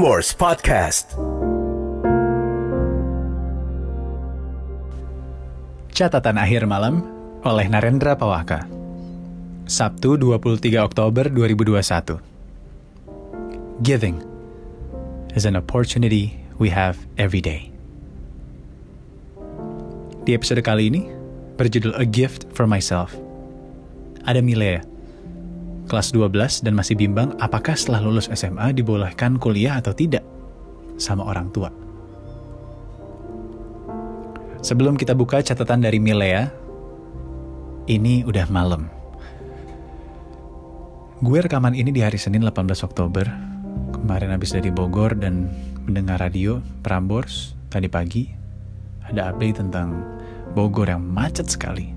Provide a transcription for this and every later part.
Prambors Podcast. Catatan akhir malam oleh Narendra Pawaka. Sabtu 23 Oktober 2021. Giving is an opportunity we have every day. Di episode kali ini berjudul A Gift for Myself. Ada Milea, kelas 12 dan masih bimbang apakah setelah lulus SMA dibolehkan kuliah atau tidak sama orang tua. Sebelum kita buka catatan dari Milea, ini udah malam. Gue rekaman ini di hari Senin 18 Oktober. Kemarin habis dari Bogor dan mendengar radio Prambors tadi pagi. Ada update tentang Bogor yang macet sekali.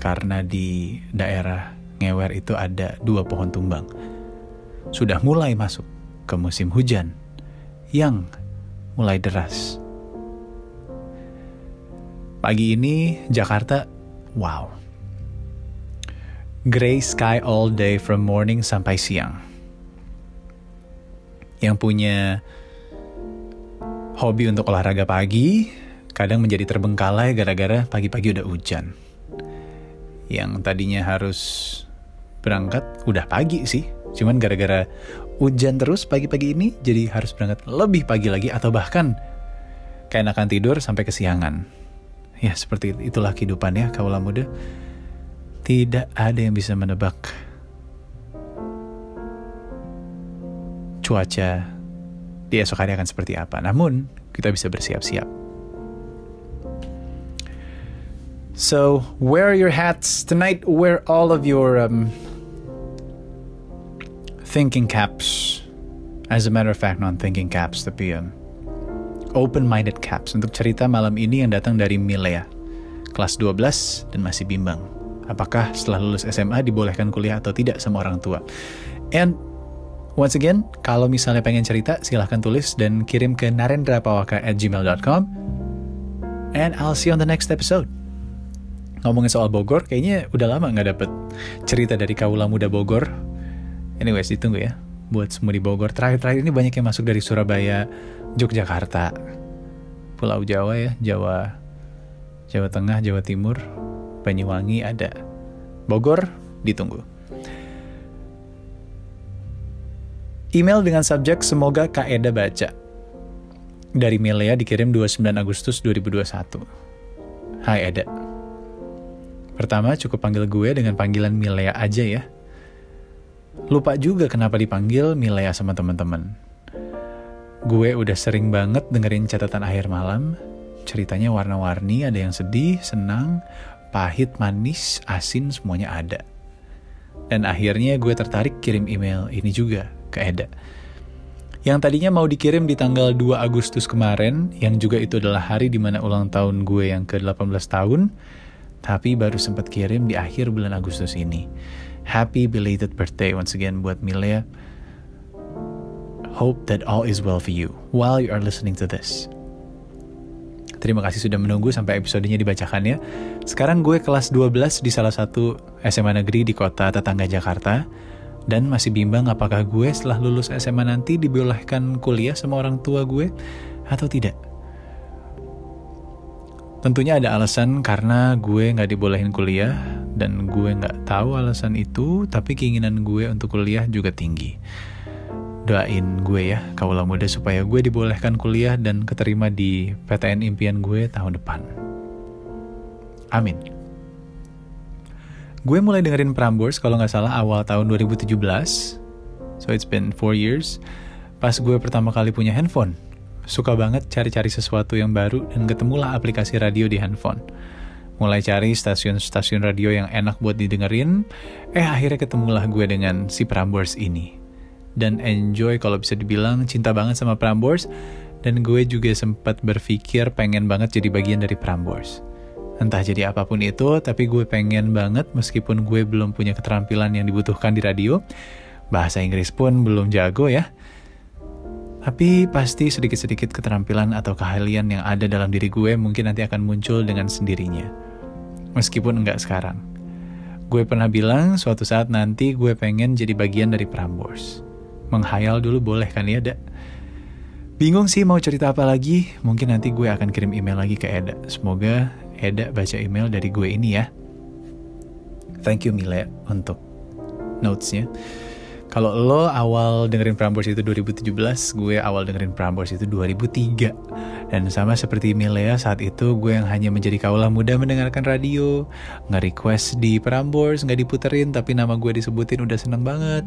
Karena di daerah Ngewer itu ada dua pohon tumbang. Sudah mulai masuk ke musim hujan yang mulai deras. Pagi ini Jakarta, wow. Gray sky all day from morning sampai siang. Yang punya hobi untuk olahraga pagi, kadang menjadi terbengkalai gara-gara pagi-pagi udah hujan. Yang tadinya harus berangkat udah pagi sih. Cuman gara-gara hujan terus pagi-pagi ini, jadi harus berangkat lebih pagi lagi atau bahkan keenakan tidur sampai kesiangan. Ya seperti itulah kehidupan ya muda. Tidak ada yang bisa menebak cuaca di esok hari akan seperti apa. Namun, kita bisa bersiap-siap. So, wear your hats tonight. Wear all of your um, thinking caps. As a matter of fact, non-thinking caps, tapi um, open-minded caps. Untuk cerita malam ini yang datang dari Milea, kelas 12 dan masih bimbang. Apakah setelah lulus SMA dibolehkan kuliah atau tidak sama orang tua? And once again, kalau misalnya pengen cerita, silahkan tulis dan kirim ke narendrapawaka at gmail.com. And I'll see you on the next episode. Ngomongin soal Bogor, kayaknya udah lama nggak dapet cerita dari Kaula Muda Bogor Anyways, ditunggu ya. Buat semua di Bogor. Terakhir-terakhir ini banyak yang masuk dari Surabaya, Yogyakarta, Pulau Jawa ya, Jawa, Jawa Tengah, Jawa Timur, Banyuwangi ada. Bogor, ditunggu. Email dengan subjek semoga Kak Eda baca. Dari Milea dikirim 29 Agustus 2021. Hai Eda. Pertama cukup panggil gue dengan panggilan Milea aja ya Lupa juga kenapa dipanggil Milea sama teman-teman. Gue udah sering banget dengerin catatan akhir malam. Ceritanya warna-warni, ada yang sedih, senang, pahit, manis, asin, semuanya ada. Dan akhirnya gue tertarik kirim email ini juga ke Eda. Yang tadinya mau dikirim di tanggal 2 Agustus kemarin, yang juga itu adalah hari di mana ulang tahun gue yang ke-18 tahun, tapi baru sempat kirim di akhir bulan Agustus ini. Happy belated birthday once again buat Milea. Hope that all is well for you while you are listening to this. Terima kasih sudah menunggu sampai episodenya dibacakan ya. Sekarang gue kelas 12 di salah satu SMA negeri di kota tetangga Jakarta. Dan masih bimbang apakah gue setelah lulus SMA nanti dibolehkan kuliah sama orang tua gue atau tidak. Tentunya ada alasan karena gue nggak dibolehin kuliah dan gue nggak tahu alasan itu, tapi keinginan gue untuk kuliah juga tinggi. Doain gue ya, kaulah muda supaya gue dibolehkan kuliah dan keterima di PTN impian gue tahun depan. Amin. Gue mulai dengerin Prambors kalau nggak salah awal tahun 2017, so it's been 4 years, pas gue pertama kali punya handphone suka banget cari-cari sesuatu yang baru dan ketemulah aplikasi radio di handphone. Mulai cari stasiun-stasiun radio yang enak buat didengerin, eh akhirnya ketemulah gue dengan si Prambors ini. Dan enjoy kalau bisa dibilang cinta banget sama Prambors, dan gue juga sempat berpikir pengen banget jadi bagian dari Prambors. Entah jadi apa pun itu, tapi gue pengen banget meskipun gue belum punya keterampilan yang dibutuhkan di radio, bahasa Inggris pun belum jago ya, tapi pasti sedikit-sedikit keterampilan atau keahlian yang ada dalam diri gue mungkin nanti akan muncul dengan sendirinya. Meskipun enggak sekarang. Gue pernah bilang suatu saat nanti gue pengen jadi bagian dari Prambors. Menghayal dulu boleh kan ya, Dak? Bingung sih mau cerita apa lagi? Mungkin nanti gue akan kirim email lagi ke Eda. Semoga Eda baca email dari gue ini ya. Thank you Mile untuk notesnya. Kalau lo awal dengerin Prambors itu 2017, gue awal dengerin Prambors itu 2003. Dan sama seperti Milea saat itu gue yang hanya menjadi kaulah muda mendengarkan radio, nge-request di Prambors, nggak diputerin tapi nama gue disebutin udah seneng banget.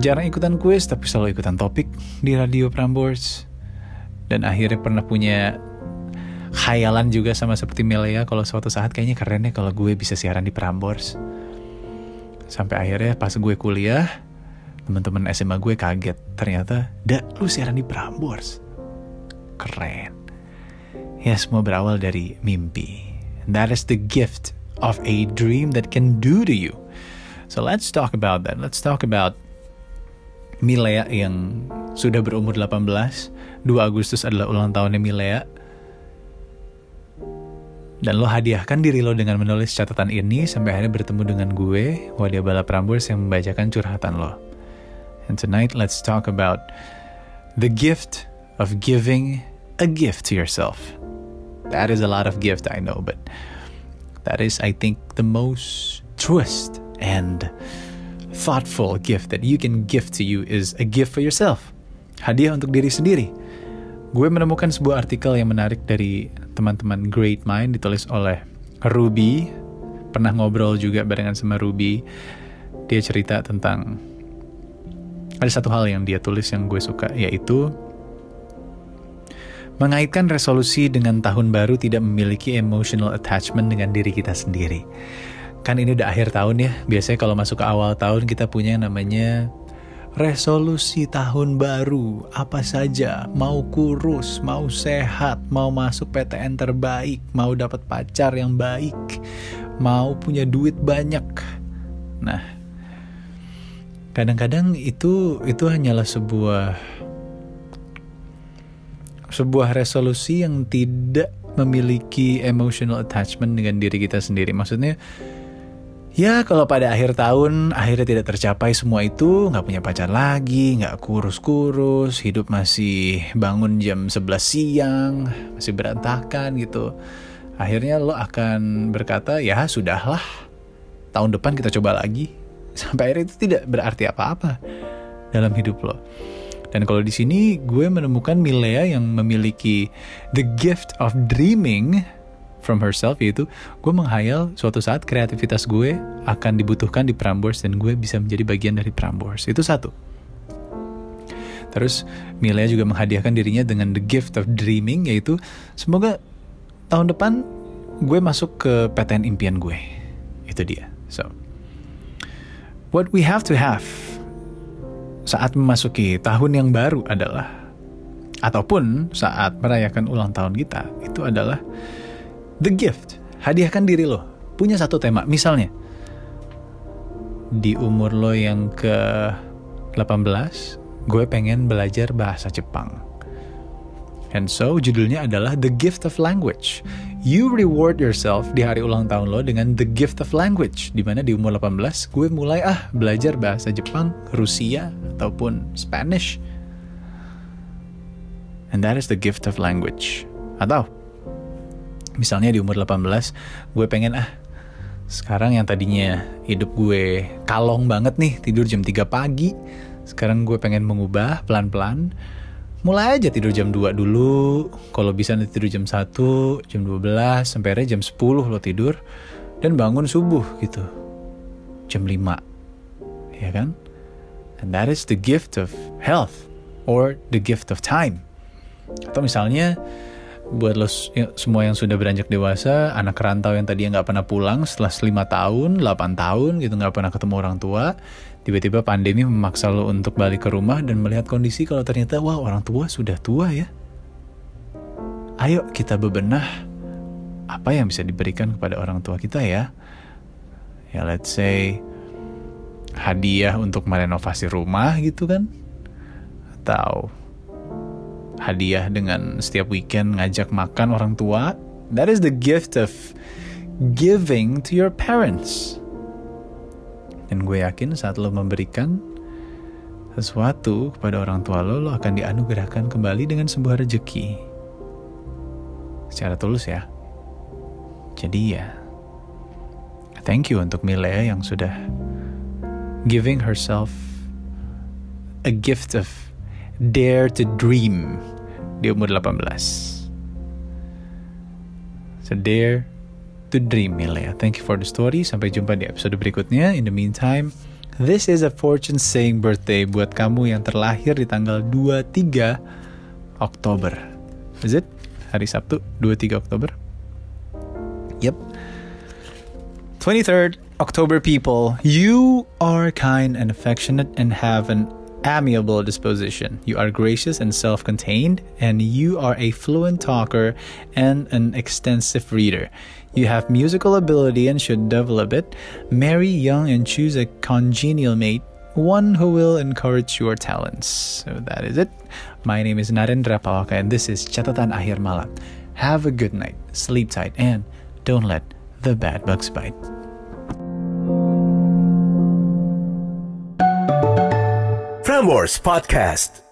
Jarang ikutan kuis tapi selalu ikutan topik di radio Prambors. Dan akhirnya pernah punya khayalan juga sama seperti Milea kalau suatu saat kayaknya keren ya kalau gue bisa siaran di Prambors Sampai akhirnya pas gue kuliah, teman-teman SMA gue kaget. Ternyata, dah lu siaran di Prambors. Keren. Ya semua berawal dari mimpi. That is the gift of a dream that can do to you. So let's talk about that. Let's talk about Milea yang sudah berumur 18. 2 Agustus adalah ulang tahunnya Milea. Dan lo hadiahkan diri lo dengan menulis catatan ini sampai akhirnya bertemu dengan gue, Wadia Bala Prambors yang membacakan curhatan lo. And tonight let's talk about the gift of giving a gift to yourself. That is a lot of gift, I know, but that is, I think, the most truest and thoughtful gift that you can give to you is a gift for yourself. Hadiah untuk diri sendiri. Gue menemukan sebuah artikel yang menarik dari teman-teman Great Mind ditulis oleh Ruby. Pernah ngobrol juga barengan sama Ruby. Dia cerita tentang ada satu hal yang dia tulis yang gue suka yaitu mengaitkan resolusi dengan tahun baru tidak memiliki emotional attachment dengan diri kita sendiri. Kan ini udah akhir tahun ya. Biasanya kalau masuk ke awal tahun kita punya yang namanya resolusi tahun baru apa saja? Mau kurus mau sehat mau masuk PTN terbaik mau dapat pacar yang baik mau punya duit banyak. Nah kadang-kadang itu itu hanyalah sebuah sebuah resolusi yang tidak memiliki emotional attachment dengan diri kita sendiri. Maksudnya Ya kalau pada akhir tahun akhirnya tidak tercapai semua itu, nggak punya pacar lagi, nggak kurus-kurus, hidup masih bangun jam 11 siang, masih berantakan gitu. Akhirnya lo akan berkata, ya sudahlah, tahun depan kita coba lagi. Sampai akhirnya itu tidak berarti apa-apa dalam hidup lo. Dan kalau di sini gue menemukan Milea yang memiliki the gift of dreaming from herself yaitu gue menghayal suatu saat kreativitas gue akan dibutuhkan di Prambors dan gue bisa menjadi bagian dari Prambors. Itu satu. Terus Milea juga menghadiahkan dirinya dengan the gift of dreaming yaitu semoga tahun depan gue masuk ke PTN impian gue. Itu dia. So what we have to have saat memasuki tahun yang baru adalah ataupun saat merayakan ulang tahun kita itu adalah The gift, hadiahkan diri lo. Punya satu tema, misalnya di umur lo yang ke 18, gue pengen belajar bahasa Jepang. And so judulnya adalah The Gift of Language. You reward yourself di hari ulang tahun lo dengan The Gift of Language. Di mana di umur 18 gue mulai ah belajar bahasa Jepang, Rusia, ataupun Spanish. And that is the gift of language. Atau misalnya di umur 18 gue pengen ah sekarang yang tadinya hidup gue kalong banget nih tidur jam 3 pagi sekarang gue pengen mengubah pelan-pelan mulai aja tidur jam 2 dulu. Kalau bisa nanti tidur jam 1 jam 12 sampai jam 10 lo tidur dan bangun subuh gitu. Jam 5 ya kan? And that is the gift of health or the gift of time. Atau misalnya buat lo ya, semua yang sudah beranjak dewasa, anak rantau yang tadi nggak pernah pulang setelah 5 tahun, 8 tahun gitu nggak pernah ketemu orang tua, tiba-tiba pandemi memaksa lo untuk balik ke rumah dan melihat kondisi kalau ternyata wah orang tua sudah tua ya. Ayo kita bebenah apa yang bisa diberikan kepada orang tua kita ya. Ya let's say hadiah untuk merenovasi rumah gitu kan. Atau hadiah dengan setiap weekend ngajak makan orang tua. That is the gift of giving to your parents. Dan gue yakin saat lo memberikan sesuatu kepada orang tua lo, lo akan dianugerahkan kembali dengan sebuah rejeki. Secara tulus ya. Jadi ya, thank you untuk Milea yang sudah giving herself a gift of dare to dream di umur 18. So dare to dream Milea. Thank you for the story. Sampai jumpa di episode berikutnya. In the meantime, This is a fortune saying birthday buat kamu yang terlahir di tanggal 23 Oktober. Is it? Hari Sabtu, 23 Oktober? Yep. 23rd October people, you are kind and affectionate and have an amiable disposition. You are gracious and self contained, and you are a fluent talker and an extensive reader. You have musical ability and should develop it. Marry young and choose a congenial mate, one who will encourage your talents. So that is it. My name is Narendra Pawaka, and this is Catatan Akhir Malam. Have a good night, sleep tight, and don't let the bad bugs bite. Frameworks Podcast.